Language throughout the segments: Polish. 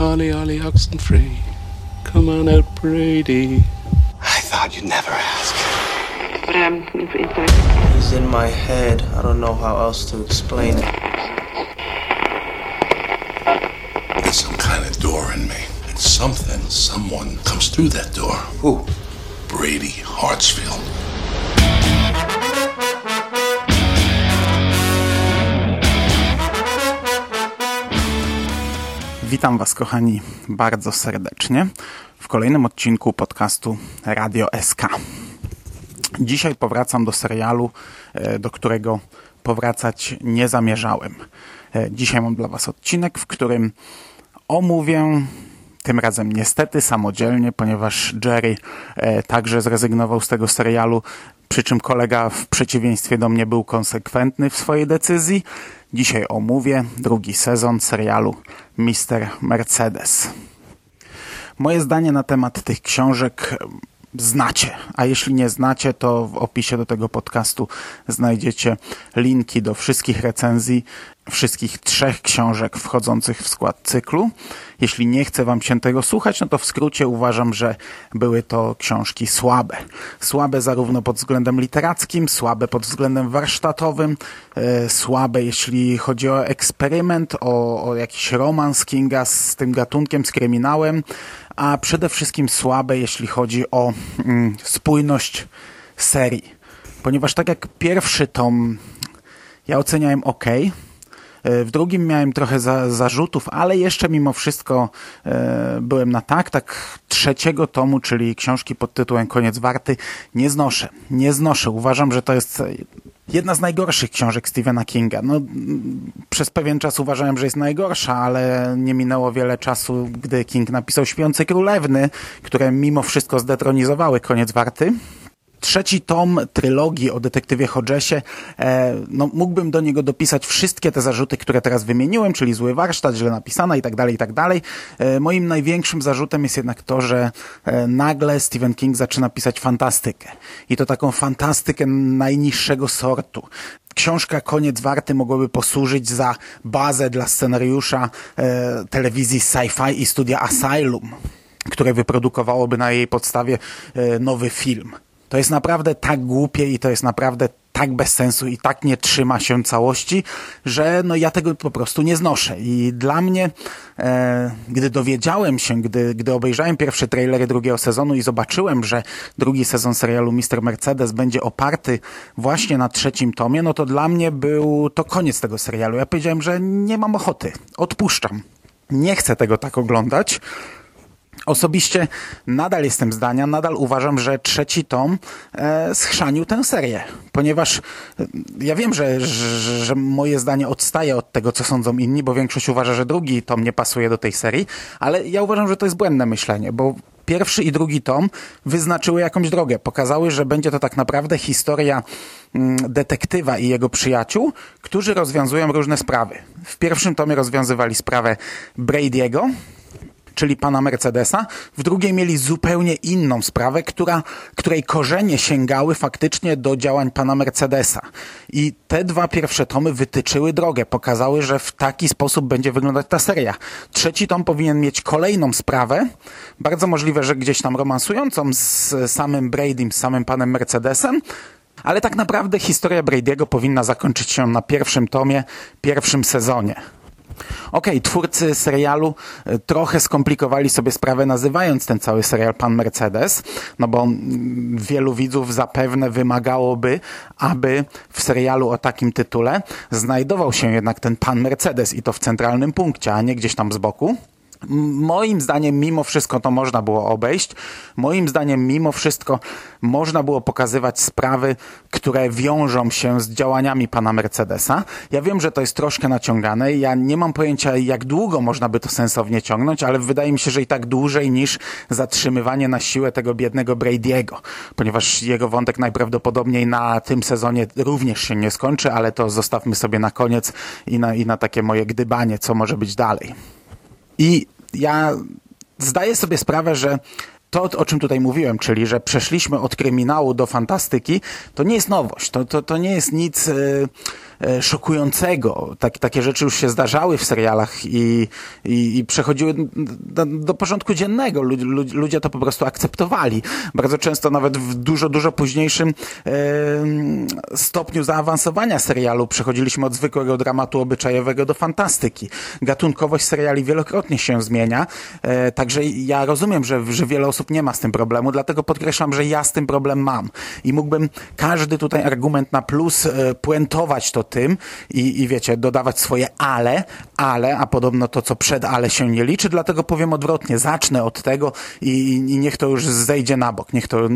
Ollie, ollie, oxen free. Come on out, Brady. I thought you'd never ask. But um, if, if I He's in my head. I don't know how else to explain it. There's some kind of door in me. And something, someone comes through that door. Who? Brady Hartsfield. Witam Was, kochani, bardzo serdecznie w kolejnym odcinku podcastu Radio SK. Dzisiaj powracam do serialu, e, do którego powracać nie zamierzałem. E, Dzisiaj mam dla Was odcinek, w którym omówię tym razem niestety samodzielnie, ponieważ Jerry e, także zrezygnował z tego serialu, przy czym kolega w przeciwieństwie do mnie był konsekwentny w swojej decyzji. Dzisiaj omówię drugi sezon serialu Mister Mercedes. Moje zdanie na temat tych książek znacie, a jeśli nie znacie, to w opisie do tego podcastu znajdziecie linki do wszystkich recenzji wszystkich trzech książek wchodzących w skład cyklu. Jeśli nie chce Wam się tego słuchać, no to w skrócie uważam, że były to książki słabe. Słabe zarówno pod względem literackim, słabe pod względem warsztatowym, e, słabe jeśli chodzi o eksperyment, o, o jakiś romans Kinga z tym gatunkiem, z kryminałem, a przede wszystkim słabe jeśli chodzi o mm, spójność serii. Ponieważ tak jak pierwszy tom ja oceniałem ok. W drugim miałem trochę za, zarzutów, ale jeszcze mimo wszystko e, byłem na tak. Tak trzeciego tomu, czyli książki pod tytułem Koniec Warty, nie znoszę. Nie znoszę. Uważam, że to jest jedna z najgorszych książek Stephena Kinga. No, przez pewien czas uważałem, że jest najgorsza, ale nie minęło wiele czasu, gdy King napisał Śpiące Królewny, które mimo wszystko zdetronizowały Koniec Warty trzeci tom trylogii o detektywie Hodgesie, e, no, mógłbym do niego dopisać wszystkie te zarzuty, które teraz wymieniłem, czyli zły warsztat, źle napisana i tak dalej, i tak dalej. E, moim największym zarzutem jest jednak to, że e, nagle Stephen King zaczyna pisać fantastykę. I to taką fantastykę najniższego sortu. Książka Koniec Warty mogłaby posłużyć za bazę dla scenariusza e, telewizji Sci-Fi i studia Asylum, które wyprodukowałoby na jej podstawie nowy film. To jest naprawdę tak głupie i to jest naprawdę tak bez sensu i tak nie trzyma się całości, że no ja tego po prostu nie znoszę. I dla mnie, e, gdy dowiedziałem się, gdy, gdy obejrzałem pierwsze trailery drugiego sezonu i zobaczyłem, że drugi sezon serialu Mr. Mercedes będzie oparty właśnie na trzecim tomie, no to dla mnie był to koniec tego serialu. Ja powiedziałem, że nie mam ochoty, odpuszczam. Nie chcę tego tak oglądać. Osobiście nadal jestem zdania, nadal uważam, że trzeci tom e, schrzanił tę serię, ponieważ e, ja wiem, że, że, że moje zdanie odstaje od tego, co sądzą inni, bo większość uważa, że drugi tom nie pasuje do tej serii, ale ja uważam, że to jest błędne myślenie, bo pierwszy i drugi tom wyznaczyły jakąś drogę. Pokazały, że będzie to tak naprawdę historia mm, detektywa i jego przyjaciół, którzy rozwiązują różne sprawy. W pierwszym tomie rozwiązywali sprawę Brady'ego, czyli pana Mercedesa. W drugiej mieli zupełnie inną sprawę, która, której korzenie sięgały faktycznie do działań pana Mercedesa. I te dwa pierwsze tomy wytyczyły drogę, pokazały, że w taki sposób będzie wyglądać ta seria. Trzeci tom powinien mieć kolejną sprawę, bardzo możliwe, że gdzieś tam romansującą z samym Bradym, z samym panem Mercedesem, ale tak naprawdę historia Brady'ego powinna zakończyć się na pierwszym tomie, pierwszym sezonie. Okej, okay, twórcy serialu e, trochę skomplikowali sobie sprawę nazywając ten cały serial Pan Mercedes, no bo mm, wielu widzów zapewne wymagałoby, aby w serialu o takim tytule znajdował się jednak ten Pan Mercedes i to w centralnym punkcie, a nie gdzieś tam z boku. Moim zdaniem mimo wszystko to można było obejść. Moim zdaniem mimo wszystko można było pokazywać sprawy, które wiążą się z działaniami pana Mercedesa. Ja wiem, że to jest troszkę naciągane. Ja nie mam pojęcia, jak długo można by to sensownie ciągnąć, ale wydaje mi się, że i tak dłużej niż zatrzymywanie na siłę tego biednego Brady'ego, ponieważ jego wątek najprawdopodobniej na tym sezonie również się nie skończy, ale to zostawmy sobie na koniec i na, i na takie moje gdybanie, co może być dalej. I ja zdaję sobie sprawę, że to, o czym tutaj mówiłem, czyli że przeszliśmy od kryminału do fantastyki, to nie jest nowość. To, to, to nie jest nic e, szokującego. Tak, takie rzeczy już się zdarzały w serialach i, i, i przechodziły do, do porządku dziennego. Ludzie, ludzie to po prostu akceptowali. Bardzo często nawet w dużo, dużo późniejszym e, stopniu zaawansowania serialu przechodziliśmy od zwykłego dramatu obyczajowego do fantastyki. Gatunkowość seriali wielokrotnie się zmienia, e, także ja rozumiem, że, że wiele osób nie ma z tym problemu, dlatego podkreślam, że ja z tym problem mam i mógłbym każdy tutaj argument na plus e, puentować to tym i, i wiecie, dodawać swoje ale, ale, a podobno to, co przed ale się nie liczy, dlatego powiem odwrotnie, zacznę od tego i, i niech to już zejdzie na bok, niech to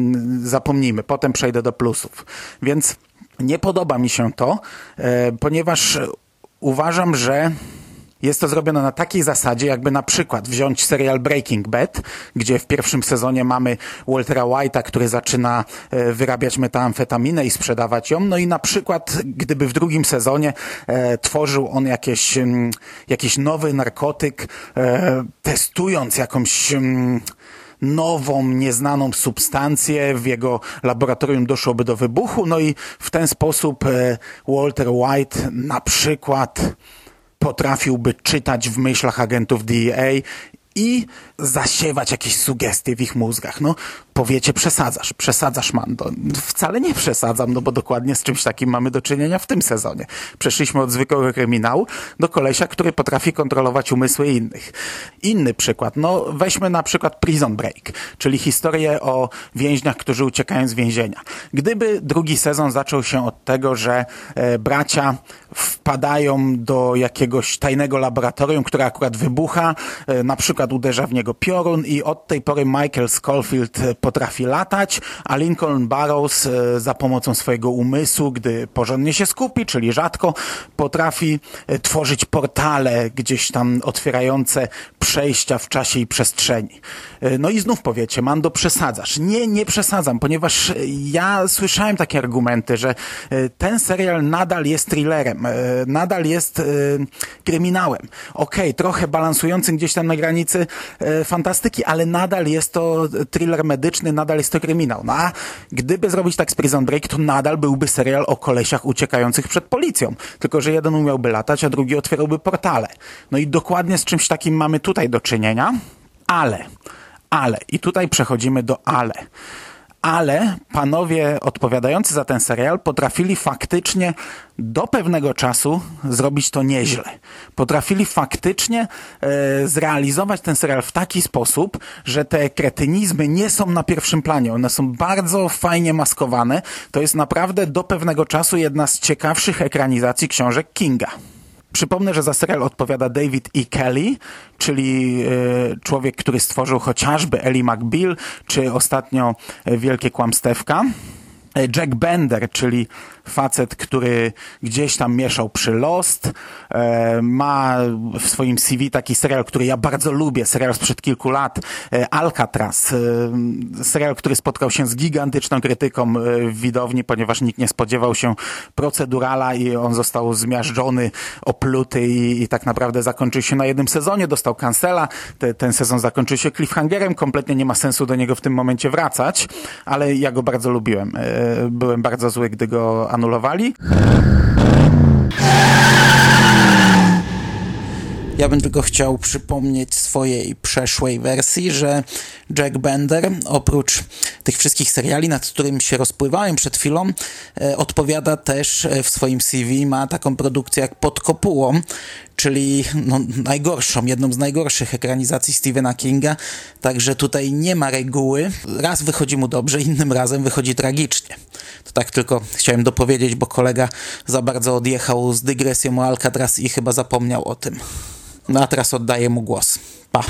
zapomnijmy, potem przejdę do plusów. Więc nie podoba mi się to, e, ponieważ uważam, że jest to zrobione na takiej zasadzie, jakby na przykład wziąć serial Breaking Bad, gdzie w pierwszym sezonie mamy Waltera White'a, który zaczyna e, wyrabiać metamfetaminę i sprzedawać ją, no i na przykład gdyby w drugim sezonie e, tworzył on jakieś, m, mm, jakiś nowy narkotyk, e, testując jakąś... M, mm, nową, nieznaną substancję. W jego laboratorium doszłoby do wybuchu, no i w ten sposób e, Walter White na przykład potrafiłby czytać w myślach agentów DEA i zasiewać jakieś sugestie w ich mózgach. No, powiecie, przesadzasz, przesadzasz, Mando. Wcale nie przesadzam, no bo dokładnie z czymś takim mamy do czynienia w tym sezonie. Przeszliśmy od zwykłego kryminału do kolesia, który potrafi kontrolować umysły innych. Inny przykład, no weźmy na przykład Prison Break, czyli historię o więźniach, którzy uciekają z więzienia. Gdyby drugi sezon zaczął się od tego, że e, bracia wpadają do jakiegoś tajnego laboratorium, które akurat wybucha, e, na przykład uderza w niego piorun i od tej pory Michael Schofield potrafi latać, a Lincoln Burrows e, za pomocą swojego umysłu, gdy porządnie się skupi, czyli rzadko, potrafi e, tworzyć portale gdzieś tam otwierające przejścia w czasie i przestrzeni. E, no i znów powiecie, Mando, przesadzasz. Nie, nie przesadzam, ponieważ ja słyszałem takie argumenty, że ten serial nadal jest thrillerem, nadal jest kryminałem. Okej, okay, trochę balansującym gdzieś tam na granicy fantastyki, ale nadal jest to thriller medyczny, nadal jest to kryminał. No a gdyby zrobić tak z Prison Break, to nadal byłby serial o kolesiach uciekających przed policją. Tylko, że jeden umiałby latać, a drugi otwierałby portale. No i dokładnie z czymś takim mamy tutaj do czynienia, ale, ale, i tutaj przechodzimy do ale ale panowie odpowiadający za ten serial potrafili faktycznie do pewnego czasu zrobić to nieźle. Potrafili faktycznie e, zrealizować ten serial w taki sposób, że te kretynizmy nie są na pierwszym planie. One są bardzo fajnie maskowane. To jest naprawdę do pewnego czasu jedna z ciekawszych ekranizacji książek Kinga. Przypomnę, że za serial odpowiada David E. Kelly, czyli y, człowiek, który stworzył chociażby Ellie McBeal, czy ostatnio Wielkie Kłamstewka. E, Jack Bender, czyli facet, który gdzieś tam mieszał przy Lost, e, ma w swoim CV taki serial, który ja bardzo lubię, serial sprzed kilku lat, e, Alcatraz, serial, który spotkał się z gigantyczną krytyką w widowni, ponieważ nikt nie spodziewał się procedurala i on został zmiażdżony, opluty i, i tak naprawdę zakończył się na jednym sezonie, dostał kancela, Te, ten sezon zakończył się cliffhangerem, kompletnie nie ma sensu do niego w tym momencie wracać, ale ja go bardzo lubiłem. Byłem bardzo zły, gdy go anulowali. Ja bym tylko chciał przypomnieć swojej przeszłej wersji, że Jack Bender, oprócz tych wszystkich seriali, nad którymi się rozpływałem przed chwilą, e, odpowiada też e, w swoim CV, ma taką produkcję jak Pod kopułą, czyli no, najgorszą, jedną z najgorszych ekranizacji Stephena Kinga, także tutaj nie ma reguły. Raz wychodzi mu dobrze, innym razem wychodzi tragicznie. To tak tylko chciałem dopowiedzieć, bo kolega za bardzo odjechał z dygresją o Alcatraz i chyba zapomniał o tym. No a teraz oddaję mu głos. Pa.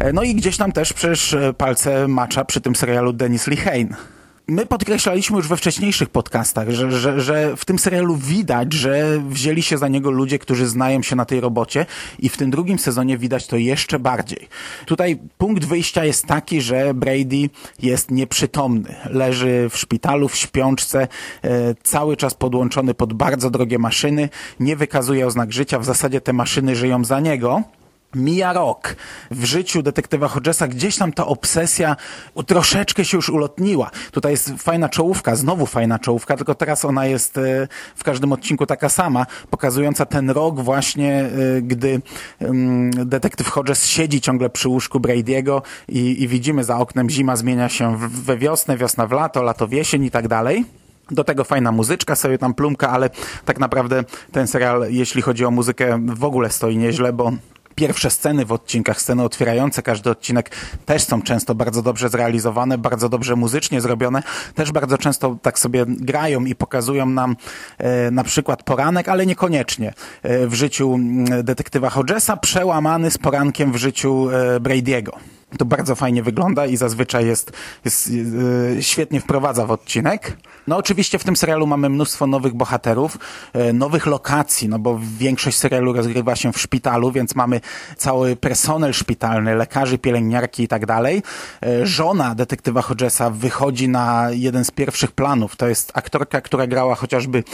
E, no i gdzieś tam też przecież e, palce macza przy tym serialu Denis Lehane my podkreślaliśmy już we wcześniejszych podcastach, że, że, że w tym serialu widać, że wzięli się za niego ludzie, którzy znają się na tej robocie i w tym drugim sezonie widać to jeszcze bardziej. Tutaj punkt wyjścia jest taki, że Brady jest nieprzytomny. Leży w szpitalu, w śpiączce, e, cały czas podłączony pod bardzo drogie maszyny, nie wykazuje oznak życia, w zasadzie te maszyny żyją za niego Mija rok. W życiu detektywa Hodgesa gdzieś tam ta obsesja troszeczkę się już ulotniła. Tutaj jest fajna czołówka, znowu fajna czołówka, tylko teraz ona jest e, w każdym odcinku taka sama, pokazująca ten rok właśnie, e, gdy detektyw Hodges siedzi ciągle przy łóżku Brady'ego i, i widzimy za oknem zima zmienia się we wiosnę, wiosna w lato, lato w jesień i tak dalej. Do tego fajna muzyczka, sobie tam plumka, ale tak naprawdę ten serial, jeśli chodzi o muzykę, w ogóle stoi nieźle, bo Pierwsze sceny w odcinkach, sceny otwierające każdy odcinek też są często bardzo dobrze zrealizowane, bardzo dobrze muzycznie zrobione. Też bardzo często tak sobie grają i pokazują nam e, na przykład poranek, ale niekoniecznie e, w życiu detektywa Hodgesa, przełamany z porankiem w życiu e, Brady'ego. To bardzo fajnie wygląda i zazwyczaj jest, jest yy, świetnie wprowadza w odcinek. No oczywiście w tym serialu mamy mnóstwo nowych bohaterów, yy, nowych lokacji, no bo większość serialu rozgrywa się w szpitalu, więc mamy cały personel szpitalny, lekarzy, pielęgniarki i tak dalej. Yy, żona detektywa Hodgesa wychodzi na jeden z pierwszych planów. To jest aktorka, która grała chociażby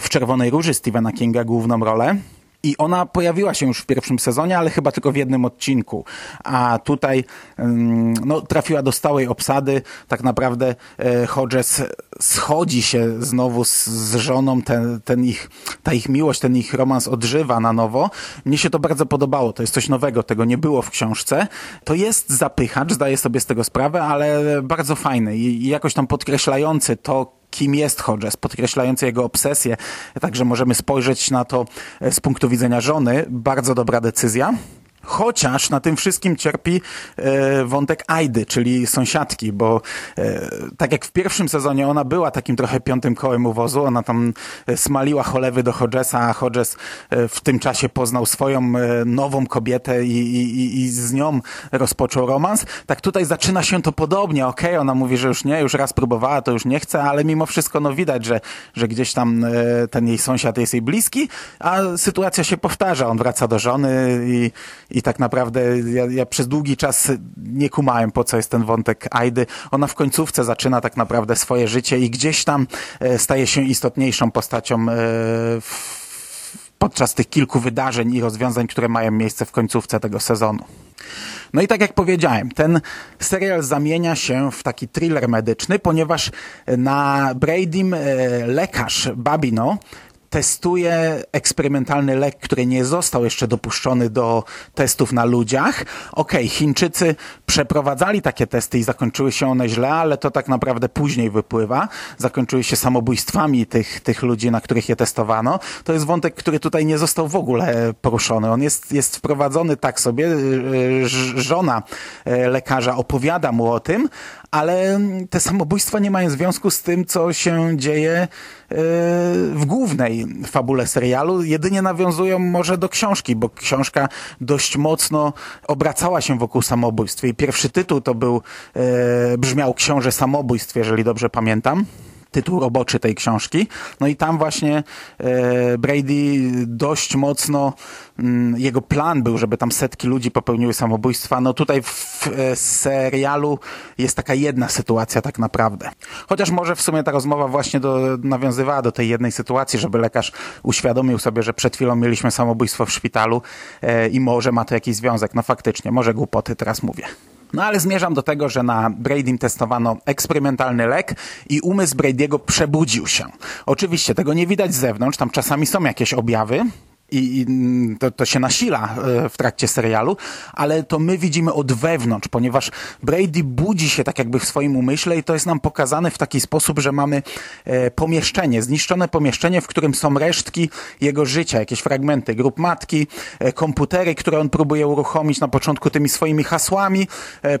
w Czerwonej Róży Stephena Kinga główną rolę. I ona pojawiła się już w pierwszym sezonie, ale chyba tylko w jednym odcinku. A tutaj mm, no, trafiła do stałej obsady. Tak naprawdę e, Hodges schodzi się znowu z, z żoną. Ten, ten ich, ta ich miłość, ten ich romans odżywa na nowo. Mnie się to bardzo podobało. To jest coś nowego. Tego nie było w książce. To jest zapychacz, zdaję sobie z tego sprawę, ale bardzo fajny i, i jakoś tam podkreślający to, kim jest Hodges, podkreślający jego obsesję. Także możemy spojrzeć na to e, z punktu widzenia żony. Bardzo dobra decyzja. Chociaż na tym wszystkim cierpi e, wątek Aidy, czyli sąsiadki, bo e, tak jak w pierwszym sezonie ona była takim trochę piątym kołem uwozu, ona tam e, smaliła cholewy do Hodgesa, a Hodges e, w tym czasie poznał swoją e, nową kobietę i, i, i z nią rozpoczął romans. Tak tutaj zaczyna się to podobnie, okej, okay, ona mówi, że już nie, już raz próbowała, to już nie chce, ale mimo wszystko no widać, że, że gdzieś tam ten jej sąsiad jest jej bliski, a sytuacja się powtarza, on wraca do żony i i tak naprawdę ja, ja, przez długi czas nie kumałem, po co jest ten wątek Aidy. Ona w końcówce zaczyna tak naprawdę swoje życie i gdzieś tam e, staje się istotniejszą postacią e, podczas tych kilku wydarzeń i rozwiązań, które mają miejsce w końcówce tego sezonu. No i tak jak powiedziałem, ten serial zamienia się w taki thriller medyczny, ponieważ na Bradym e, lekarz Babino testuje eksperymentalny lek, który nie został jeszcze dopuszczony do testów na ludziach. Okej, okay, Chińczycy przeprowadzali takie testy i zakończyły się one źle, ale to tak naprawdę później wypływa. Zakończyły się samobójstwami tych, tych ludzi, na których je testowano. To jest wątek, który tutaj nie został w ogóle poruszony. On jest, jest wprowadzony tak sobie. Żona e, lekarza opowiada mu o tym, ale te samobójstwa nie mają związku z tym, co się dzieje e, w głównej fabule serialu. Jedynie nawiązują może do książki, bo książka dość mocno obracała się wokół samobójstw. I pierwszy tytuł to był, e, brzmiał Książę Samobójstw, jeżeli dobrze pamiętam tytuł roboczy tej książki. No i tam właśnie e, Brady dość mocno, mm, jego plan był, żeby tam setki ludzi popełniły samobójstwa. No tutaj w e, serialu jest taka jedna sytuacja tak naprawdę. Chociaż może w sumie ta rozmowa właśnie do, nawiązywała do tej jednej sytuacji, żeby lekarz uświadomił sobie, że przed chwilą mieliśmy samobójstwo w szpitalu e, i może ma to jakiś związek. No faktycznie, może głupoty teraz mówię. No ale zmierzam do tego, że na Bradym testowano eksperymentalny lek i umysł Brady'ego przebudził się. Oczywiście tego nie widać z zewnątrz, tam czasami są jakieś objawy, i, i to, to, się nasila e, w trakcie serialu, ale to my widzimy od wewnątrz, ponieważ Brady budzi się tak jakby w swoim umyśle i to jest nam pokazane w taki sposób, że mamy e, pomieszczenie, zniszczone pomieszczenie, w którym są resztki jego życia, jakieś fragmenty grup matki, e, komputery, które on próbuje uruchomić na początku tymi swoimi hasłami,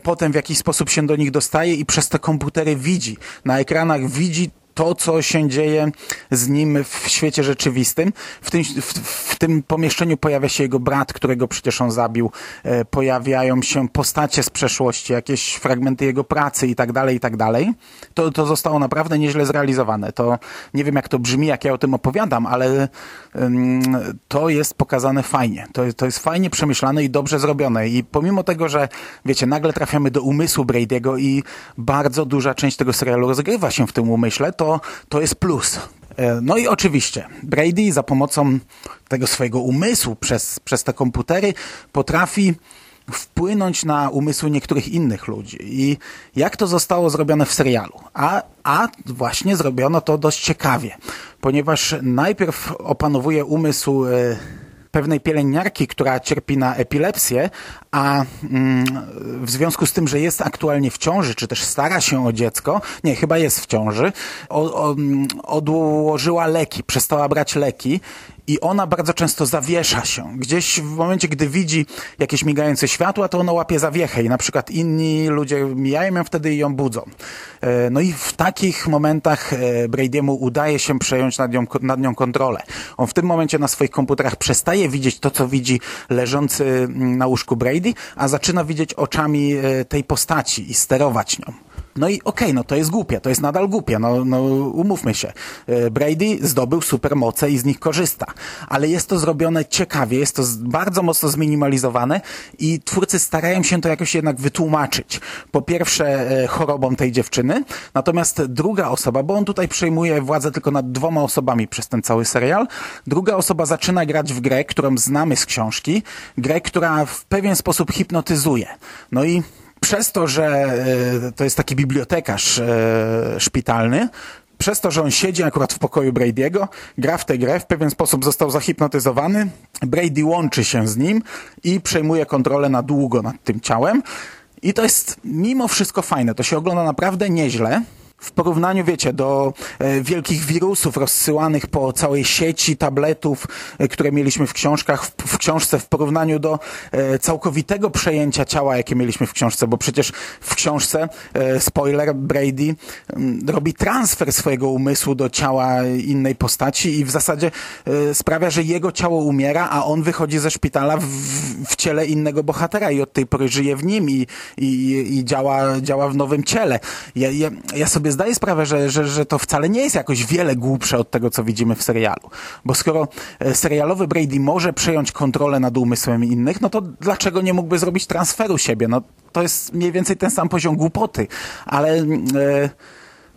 potem w jakiś sposób się do nich dostaje i przez te komputery widzi. Na ekranach widzi to, co się dzieje z nim w świecie rzeczywistym. W tym, w, w tym pomieszczeniu pojawia się jego brat, którego przecież on zabił. E, pojawiają się postacie z przeszłości, jakieś fragmenty jego pracy i tak dalej, i tak dalej. To, to zostało naprawdę nieźle zrealizowane. To nie wiem, jak to brzmi, jak ja o tym opowiadam, ale to jest pokazane fajnie. To, to jest fajnie przemyślane i dobrze zrobione. I pomimo tego, że wiecie, nagle trafiamy do umysłu Brady'ego i bardzo duża część tego serialu rozgrywa się w tym umyśle, to to, to jest plus. E, no i oczywiście Brady za pomocą tego swojego umysłu przez, przez te komputery potrafi wpłynąć na umysły niektórych innych ludzi. I jak to zostało zrobione w serialu? A, a właśnie zrobiono to dość ciekawie, ponieważ najpierw opanowuje umysł e, pewnej pielęgniarki, która cierpi na epilepsję, a mm, w związku z tym, że jest aktualnie w ciąży, czy też stara się o dziecko, nie, chyba jest w ciąży, o, o, mm, odłożyła leki, przestała brać leki i ona bardzo często zawiesza się. Gdzieś w momencie, gdy widzi jakieś migające światła, to ona łapie zawiechę i na przykład inni ludzie mijają ją wtedy i ją budzą. E, no i w takich momentach e, Brady'emu udaje się przejąć nad nią, nad nią kontrolę. On w tym momencie na swoich komputerach przestaje widzieć to, co widzi leżący mm, na łóżku Brady, a zaczyna widzieć oczami e, tej postaci i sterować nią. No i okej, okay, no to jest głupie, to jest nadal głupie, no, no umówmy się. E, Brady zdobył supermoce i z nich korzysta, ale jest to zrobione ciekawie, jest to bardzo mocno zminimalizowane i twórcy starają się to jakoś jednak wytłumaczyć. Po pierwsze e, chorobą tej dziewczyny, natomiast druga osoba, bo on tutaj przejmuje władzę tylko nad dwoma osobami przez ten cały serial, druga osoba zaczyna grać w grę, którą znamy z książki, grę, która w pewien sposób hipnotyzuje. No i przez to, że e, to jest taki bibliotekarz e, szpitalny, przez to, że on siedzi akurat w pokoju Brady'ego, gra w tę grę, w pewien sposób został zahipnotyzowany, Brady łączy się z nim i przejmuje kontrolę na długo nad tym ciałem. I to jest mimo wszystko fajne, to się ogląda naprawdę nieźle w porównaniu, wiecie, do e, wielkich wirusów rozsyłanych po całej sieci tabletów, e, które mieliśmy w książkach, w, w, książce, w porównaniu do e, całkowitego przejęcia ciała, jakie mieliśmy w książce, bo przecież w książce, spoiler, Brady m, robi transfer swojego umysłu do ciała innej postaci i w zasadzie sprawia, że jego ciało umiera, a on wychodzi ze szpitala w, w ciele innego bohatera i od tej pory żyje w nim i, i, i działa, działa w nowym ciele. Ja, ja, ja sobie sobie zdaję sprawę, że, że, że to wcale nie jest jakoś wiele głupsze od tego, co widzimy w serialu. Bo skoro e, serialowy Brady może przejąć kontrolę nad umysłem innych, no to dlaczego nie mógłby zrobić transferu siebie? No to jest mniej więcej ten sam poziom głupoty. Ale... E,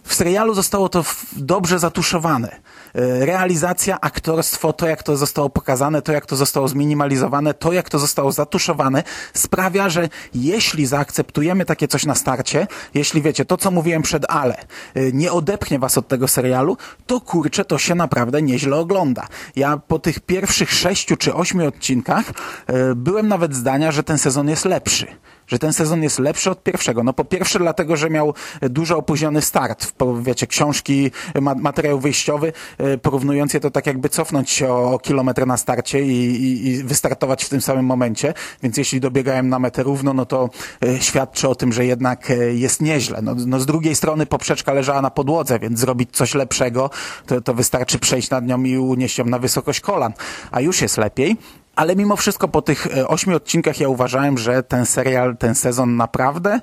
w serialu zostało to dobrze zatuszowane. E, realizacja, aktorstwo, to jak to zostało pokazane, to jak to zostało zminimalizowane, to jak to zostało zatuszowane, sprawia, że jeśli zaakceptujemy takie coś na starcie, jeśli wiecie, to co mówiłem przed Ale, e, nie odepchnie was od tego serialu, to kurczę, to się naprawdę nieźle ogląda. Ja po tych pierwszych sześciu czy ośmiu odcinkach e, byłem nawet zdania, że ten sezon jest lepszy że ten sezon jest lepszy od pierwszego. No po pierwsze dlatego, że miał dużo opóźniony start. Wiecie, książki, materiał wyjściowy, e, porównując je to tak jakby cofnąć się o, kilometr na starcie i, i, i, wystartować w tym samym momencie. Więc jeśli dobiegałem na metę równo, no to e, świadczy o tym, że jednak e, jest nieźle. No, no z drugiej strony poprzeczka leżała na podłodze, więc zrobić coś lepszego, to, to wystarczy przejść nad nią i unieść ją na wysokość kolan. A już jest lepiej ale mimo wszystko po tych e, ośmiu odcinkach ja uważałem, że ten serial, ten sezon naprawdę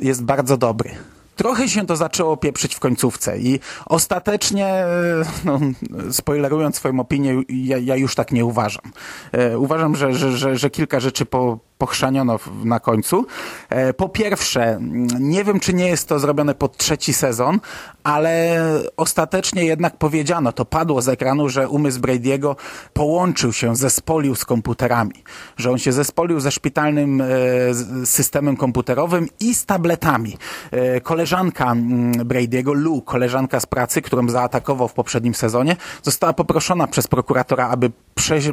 jest bardzo dobry. Trochę się to zaczęło pieprzyć w końcówce i ostatecznie, e, no, spoilerując swoją opinię, ja, ja już tak nie uważam. E, uważam, że, że, że, że kilka rzeczy po, pochrzaniono na końcu. E, po pierwsze, nie wiem, czy nie jest to zrobione pod trzeci sezon, ale ostatecznie jednak powiedziano, to padło z ekranu, że umysł Brady'ego połączył się, zespolił z komputerami. Że on się zespolił ze szpitalnym e, systemem komputerowym i z tabletami. E, koleżanka mm, Brady'ego, Lou, koleżanka z pracy, którą zaatakował w poprzednim sezonie, została poproszona przez prokuratora, aby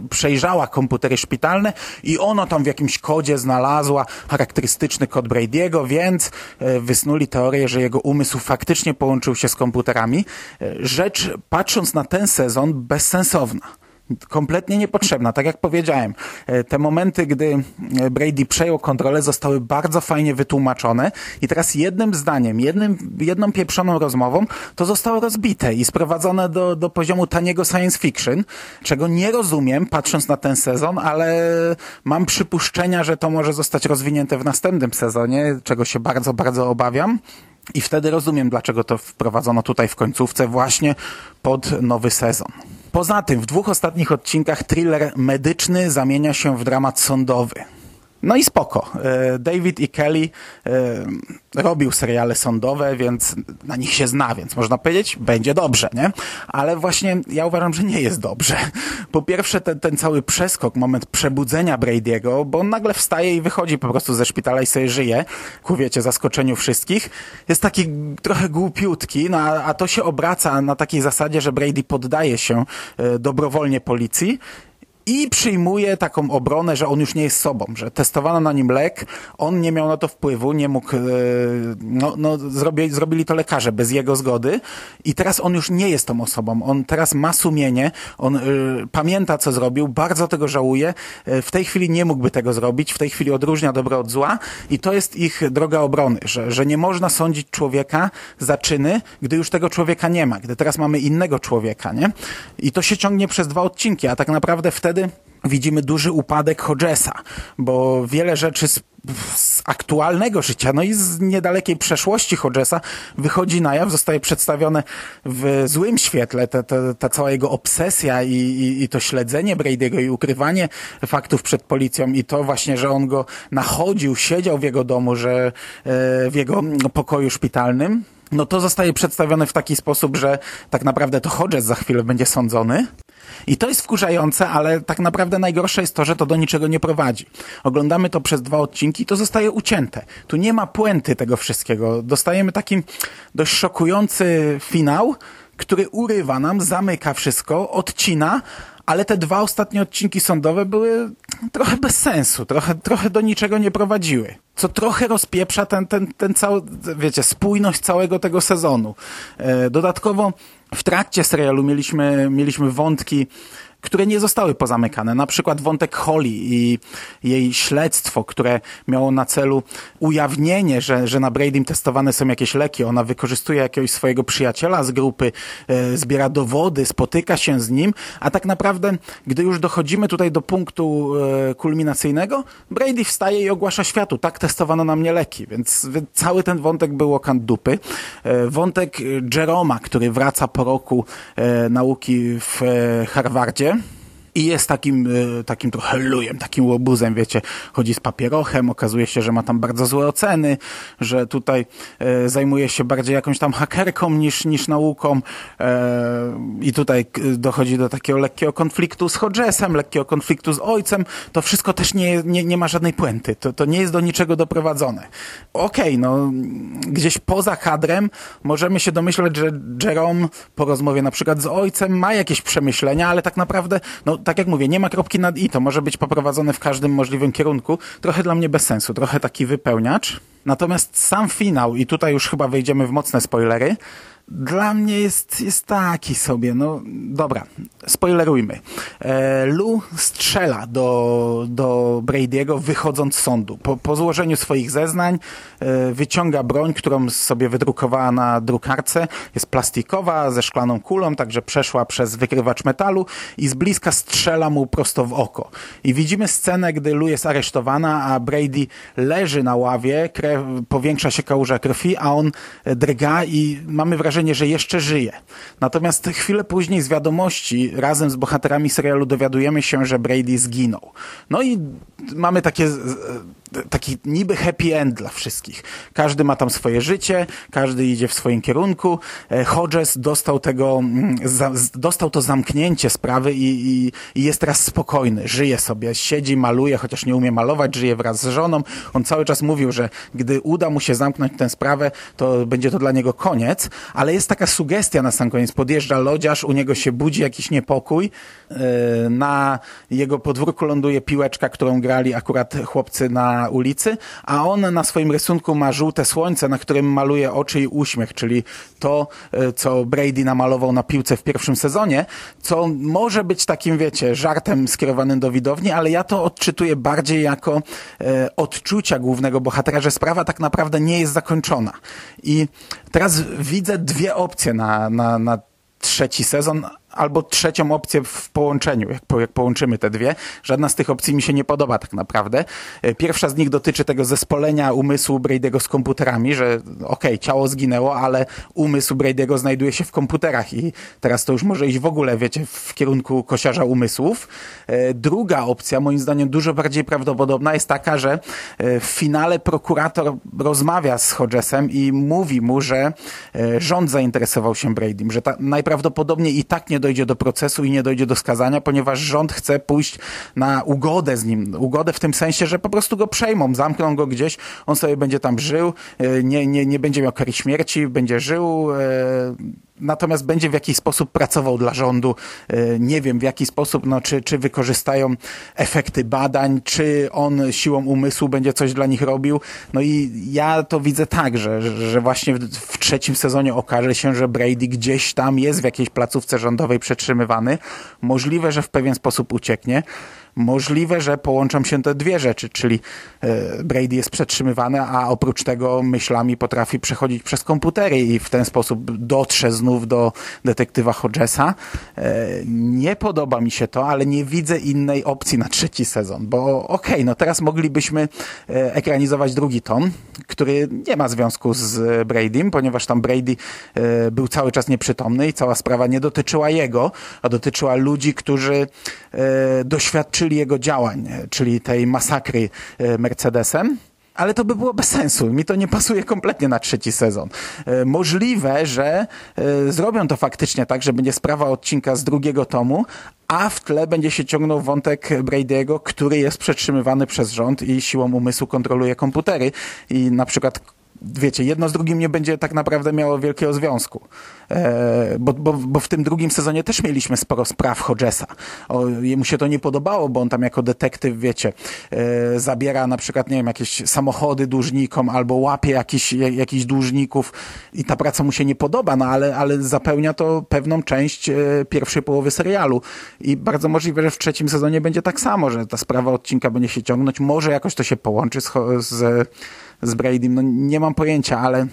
przejrzała komputery szpitalne i ono tam w jakimś kodzie znalazła charakterystyczny kod Brady'ego, więc e, wysnuli teorię, że jego umysł faktycznie połączył się z komputerami. E, rzecz, patrząc na ten sezon, bezsensowna kompletnie niepotrzebna. Tak jak powiedziałem, e, te momenty, gdy Brady przejął kontrolę, zostały bardzo fajnie wytłumaczone i teraz jednym zdaniem, jednym, jedną pieprzoną rozmową to zostało rozbite i sprowadzone do, do poziomu taniego science fiction, czego nie rozumiem, patrząc na ten sezon, ale mam przypuszczenia, że to może zostać rozwinięte w następnym sezonie, czego się bardzo, bardzo obawiam. I wtedy rozumiem, dlaczego to wprowadzono tutaj w końcówce właśnie pod nowy sezon. Poza tym w dwóch ostatnich odcinkach thriller medyczny zamienia się w dramat sądowy. No i spoko. E, David i Kelly e, robił seriale sądowe, więc na nich się zna, więc można powiedzieć, będzie dobrze, nie? Ale właśnie ja uważam, że nie jest dobrze. Po pierwsze, ten, ten cały przeskok, moment przebudzenia Brady'ego, bo on nagle wstaje i wychodzi po prostu ze szpitala i sobie żyje, ku wiecie, zaskoczeniu wszystkich, jest taki trochę głupiutki, no a, a to się obraca na takiej zasadzie, że Brady poddaje się e, dobrowolnie policji i przyjmuje taką obronę, że on już nie jest sobą, że testowano na nim lek, on nie miał na to wpływu, nie mógł, e, no, no zrobili, zrobili to lekarze bez jego zgody i teraz on już nie jest tą osobą, on teraz ma sumienie, on y, pamięta co zrobił, bardzo tego żałuje, e, w tej chwili nie mógłby tego zrobić, w tej chwili odróżnia dobro od zła i to jest ich droga obrony, że, że nie można sądzić człowieka za czyny, gdy już tego człowieka nie ma, gdy teraz mamy innego człowieka, nie? I to się ciągnie przez dwa odcinki, a tak naprawdę wtedy wtedy widzimy duży upadek Hodgesa, bo wiele rzeczy z, z, aktualnego życia, no i z niedalekiej przeszłości Hodgesa wychodzi na jaw, zostaje przedstawione w złym świetle, ta, ta, ta cała jego obsesja i, i, i to śledzenie Brady'ego i ukrywanie faktów przed policją i to właśnie, że on go nachodził, siedział w jego domu, że e, w jego pokoju szpitalnym, no to zostaje przedstawione w taki sposób, że tak naprawdę to Hodges za chwilę będzie sądzony. I to jest wkurzające, ale tak naprawdę najgorsze jest to, że to do niczego nie prowadzi. Oglądamy to przez dwa odcinki i to zostaje ucięte. Tu nie ma puenty tego wszystkiego. Dostajemy taki dość szokujący finał, który urywa nam, zamyka wszystko, odcina, ale te dwa ostatnie odcinki sądowe były trochę bez sensu, trochę, trochę do niczego nie prowadziły. Co trochę rozpieprza ten, ten, ten cały, wiecie, spójność całego tego sezonu. E, dodatkowo w trakcie serialu mieliśmy, mieliśmy wątki które nie zostały pozamykane. Na przykład wątek Holly i jej śledztwo, które miało na celu ujawnienie, że, że na Bradym testowane są jakieś leki. Ona wykorzystuje jakiegoś swojego przyjaciela z grupy, e, zbiera dowody, spotyka się z nim, a tak naprawdę, gdy już dochodzimy tutaj do punktu e, kulminacyjnego, Brady wstaje i ogłasza światu, tak testowano na mnie leki, więc, cały ten wątek był okant dupy. E, wątek Jeroma, który wraca po roku nauki w Harvardzie, i jest takim, e, takim trochę lujem, takim łobuzem, wiecie, chodzi z papierochem, okazuje się, że ma tam bardzo złe oceny, że tutaj e, zajmuje się bardziej jakąś tam hakerką niż, niż nauką. E, i tutaj dochodzi do takiego lekkiego konfliktu z Hodgesem, lekkiego konfliktu z ojcem, to wszystko też nie, nie, nie ma żadnej puenty, to, to nie jest do niczego doprowadzone. Okej, okay, no gdzieś poza kadrem możemy się domyśleć, że Jerome po rozmowie na przykład z ojcem ma jakieś przemyślenia, ale tak naprawdę, no tak jak mówię, nie ma kropki nad i, to może być poprowadzone w każdym możliwym kierunku. Trochę dla mnie bez sensu, trochę taki wypełniacz. Natomiast sam finał, i tutaj już chyba wejdziemy w mocne spoilery, dla mnie jest, jest taki sobie, no dobra, spoilerujmy. E, Lu strzela do, do Brady'ego wychodząc z sądu. Po, po złożeniu swoich zeznań e, wyciąga broń, którą sobie wydrukowała na drukarce. Jest plastikowa, ze szklaną kulą, także przeszła przez wykrywacz metalu i z bliska strzela mu prosto w oko. I widzimy scenę, gdy Lu jest aresztowana, a Brady leży na ławie, krew, powiększa się kałuża krwi, a on drga i mamy wrażenie, wrażenie, że jeszcze żyje. Natomiast chwilę później z wiadomości razem z bohaterami serialu dowiadujemy się, że Brady zginął. No i mamy takie taki niby happy end dla wszystkich. Każdy ma tam swoje życie, każdy idzie w swoim kierunku. E, Hodges dostał tego, mm, dostał to zamknięcie sprawy i, i, i, jest teraz spokojny, żyje sobie, siedzi, maluje, chociaż nie umie malować, żyje wraz z żoną. On cały czas mówił, że gdy uda mu się zamknąć tę sprawę, to będzie to dla niego koniec, ale jest taka sugestia na sam koniec. Podjeżdża lodziarz, u niego się budzi jakiś niepokój, e, na jego podwórku ląduje piłeczka, którą grali akurat chłopcy na ulicy, a on na swoim rysunku ma żółte słońce, na którym maluje oczy i uśmiech, czyli to, e, co Brady namalował na piłce w pierwszym sezonie, co może być takim, wiecie, żartem skierowanym do widowni, ale ja to odczytuję bardziej jako e, odczucia głównego bohatera, że sprawa tak naprawdę nie jest zakończona. I teraz widzę dwie opcje na, na, na trzeci sezon, albo trzecią opcję w połączeniu, jak, po, jak połączymy te dwie. Żadna z tych opcji mi się nie podoba tak naprawdę. E, pierwsza z nich dotyczy tego zespolenia umysłu Brady'ego z komputerami, że okej, okay, ciało zginęło, ale umysł Brady'ego znajduje się w komputerach i teraz to już może iść w ogóle, wiecie, w kierunku kosiarza umysłów. E, druga opcja, moim zdaniem dużo bardziej prawdopodobna jest taka, że e, w finale prokurator rozmawia z Hodgesem i mówi mu, że rząd zainteresował się Bradym, że ta, najprawdopodobniej i tak nie dojdzie do procesu i nie dojdzie do skazania, ponieważ rząd chce pójść na ugodę z nim. Ugodę w tym sensie, że po prostu go przejmą, zamkną go gdzieś, on sobie będzie tam żył, e, nie, nie, nie będzie miał kary śmierci, będzie żył, e, natomiast będzie w jakiś sposób pracował dla rządu. E, nie wiem w jaki sposób, no, czy, czy wykorzystają efekty badań, czy on siłą umysłu będzie coś dla nich robił. No i ja to widzę tak, że, że właśnie w, w trzecim sezonie okaże się, że Brady gdzieś tam jest w jakiejś placówce rządowej przetrzymywany. Możliwe, że w pewien sposób ucieknie. Możliwe, że połączą się te dwie rzeczy, czyli e, Brady jest przetrzymywany, a oprócz tego myślami potrafi przechodzić przez komputery i w ten sposób dotrze znów do detektywa Hodgesa. E, nie podoba mi się to, ale nie widzę innej opcji na trzeci sezon, bo okej, okay, no teraz moglibyśmy e, ekranizować drugi tom, który nie ma związku z Bradym, ponieważ tam Brady był cały czas nieprzytomny i cała sprawa nie dotyczyła jego, a dotyczyła ludzi, którzy doświadczyli dotyczyli jego działań, czyli tej masakry e, Mercedesem ale to by było bez sensu. Mi to nie pasuje kompletnie na trzeci sezon. E, możliwe, że e, zrobią to faktycznie tak, że będzie sprawa odcinka z drugiego tomu, a w tle będzie się ciągnął wątek Brady'ego, który jest przetrzymywany przez rząd i siłą umysłu kontroluje komputery i na przykład wiecie, jedno z drugim nie będzie tak naprawdę miało wielkiego związku. E, bo, bo, bo w tym drugim sezonie też mieliśmy sporo spraw Hodgesa. O, jemu się to nie podobało, bo on tam jako detektyw, wiecie, e, zabiera na przykład, nie wiem, jakieś samochody dłużnikom albo łapie jakiś, jakichś dłużników i ta praca mu się nie podoba, no ale, ale zapełnia to pewną część e, pierwszej połowy serialu. I bardzo możliwe, że w trzecim sezonie będzie tak samo, że ta sprawa odcinka będzie się ciągnąć. Może jakoś to się połączy z, z z Bradym. No nie mam pojęcia, ale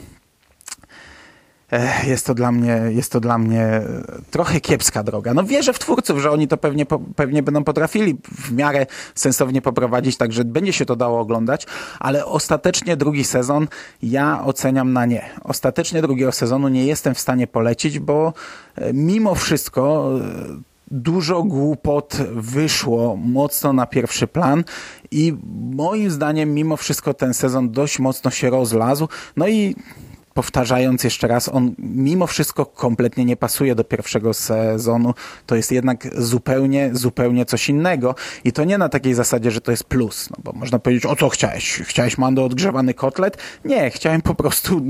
jest to dla mnie, jest to dla mnie trochę kiepska droga. No wierzę w twórców, że oni to pewnie, pewnie będą potrafili w miarę sensownie poprowadzić, także będzie się to dało oglądać, ale ostatecznie drugi sezon ja oceniam na nie. Ostatecznie drugiego sezonu nie jestem w stanie polecić, bo e, mimo wszystko e, dużo głupot wyszło mocno na pierwszy plan i moim zdaniem mimo wszystko ten sezon dość mocno się rozlazł. No i powtarzając jeszcze raz, on mimo wszystko kompletnie nie pasuje do pierwszego sezonu. To jest jednak zupełnie, zupełnie coś innego. I to nie na takiej zasadzie, że to jest plus. No bo można powiedzieć, o co chciałeś? Chciałeś Mando odgrzewany kotlet? Nie, chciałem po prostu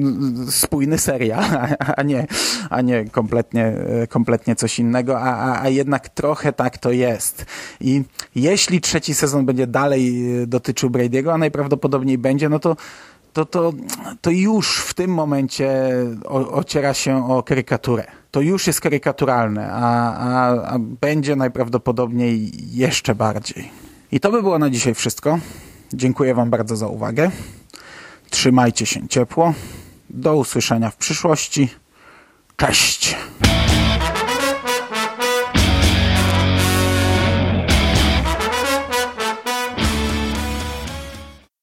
spójny serial, a nie, a nie kompletnie, kompletnie coś innego, a, a, a jednak trochę tak to jest. I jeśli trzeci sezon będzie dalej dotyczył Brady'ego, a najprawdopodobniej będzie, no to to, to, to już w tym momencie o, ociera się o karykaturę. To już jest karykaturalne, a, a, a będzie najprawdopodobniej jeszcze bardziej. I to by było na dzisiaj wszystko. Dziękuję Wam bardzo za uwagę. Trzymajcie się ciepło. Do usłyszenia w przyszłości. Cześć!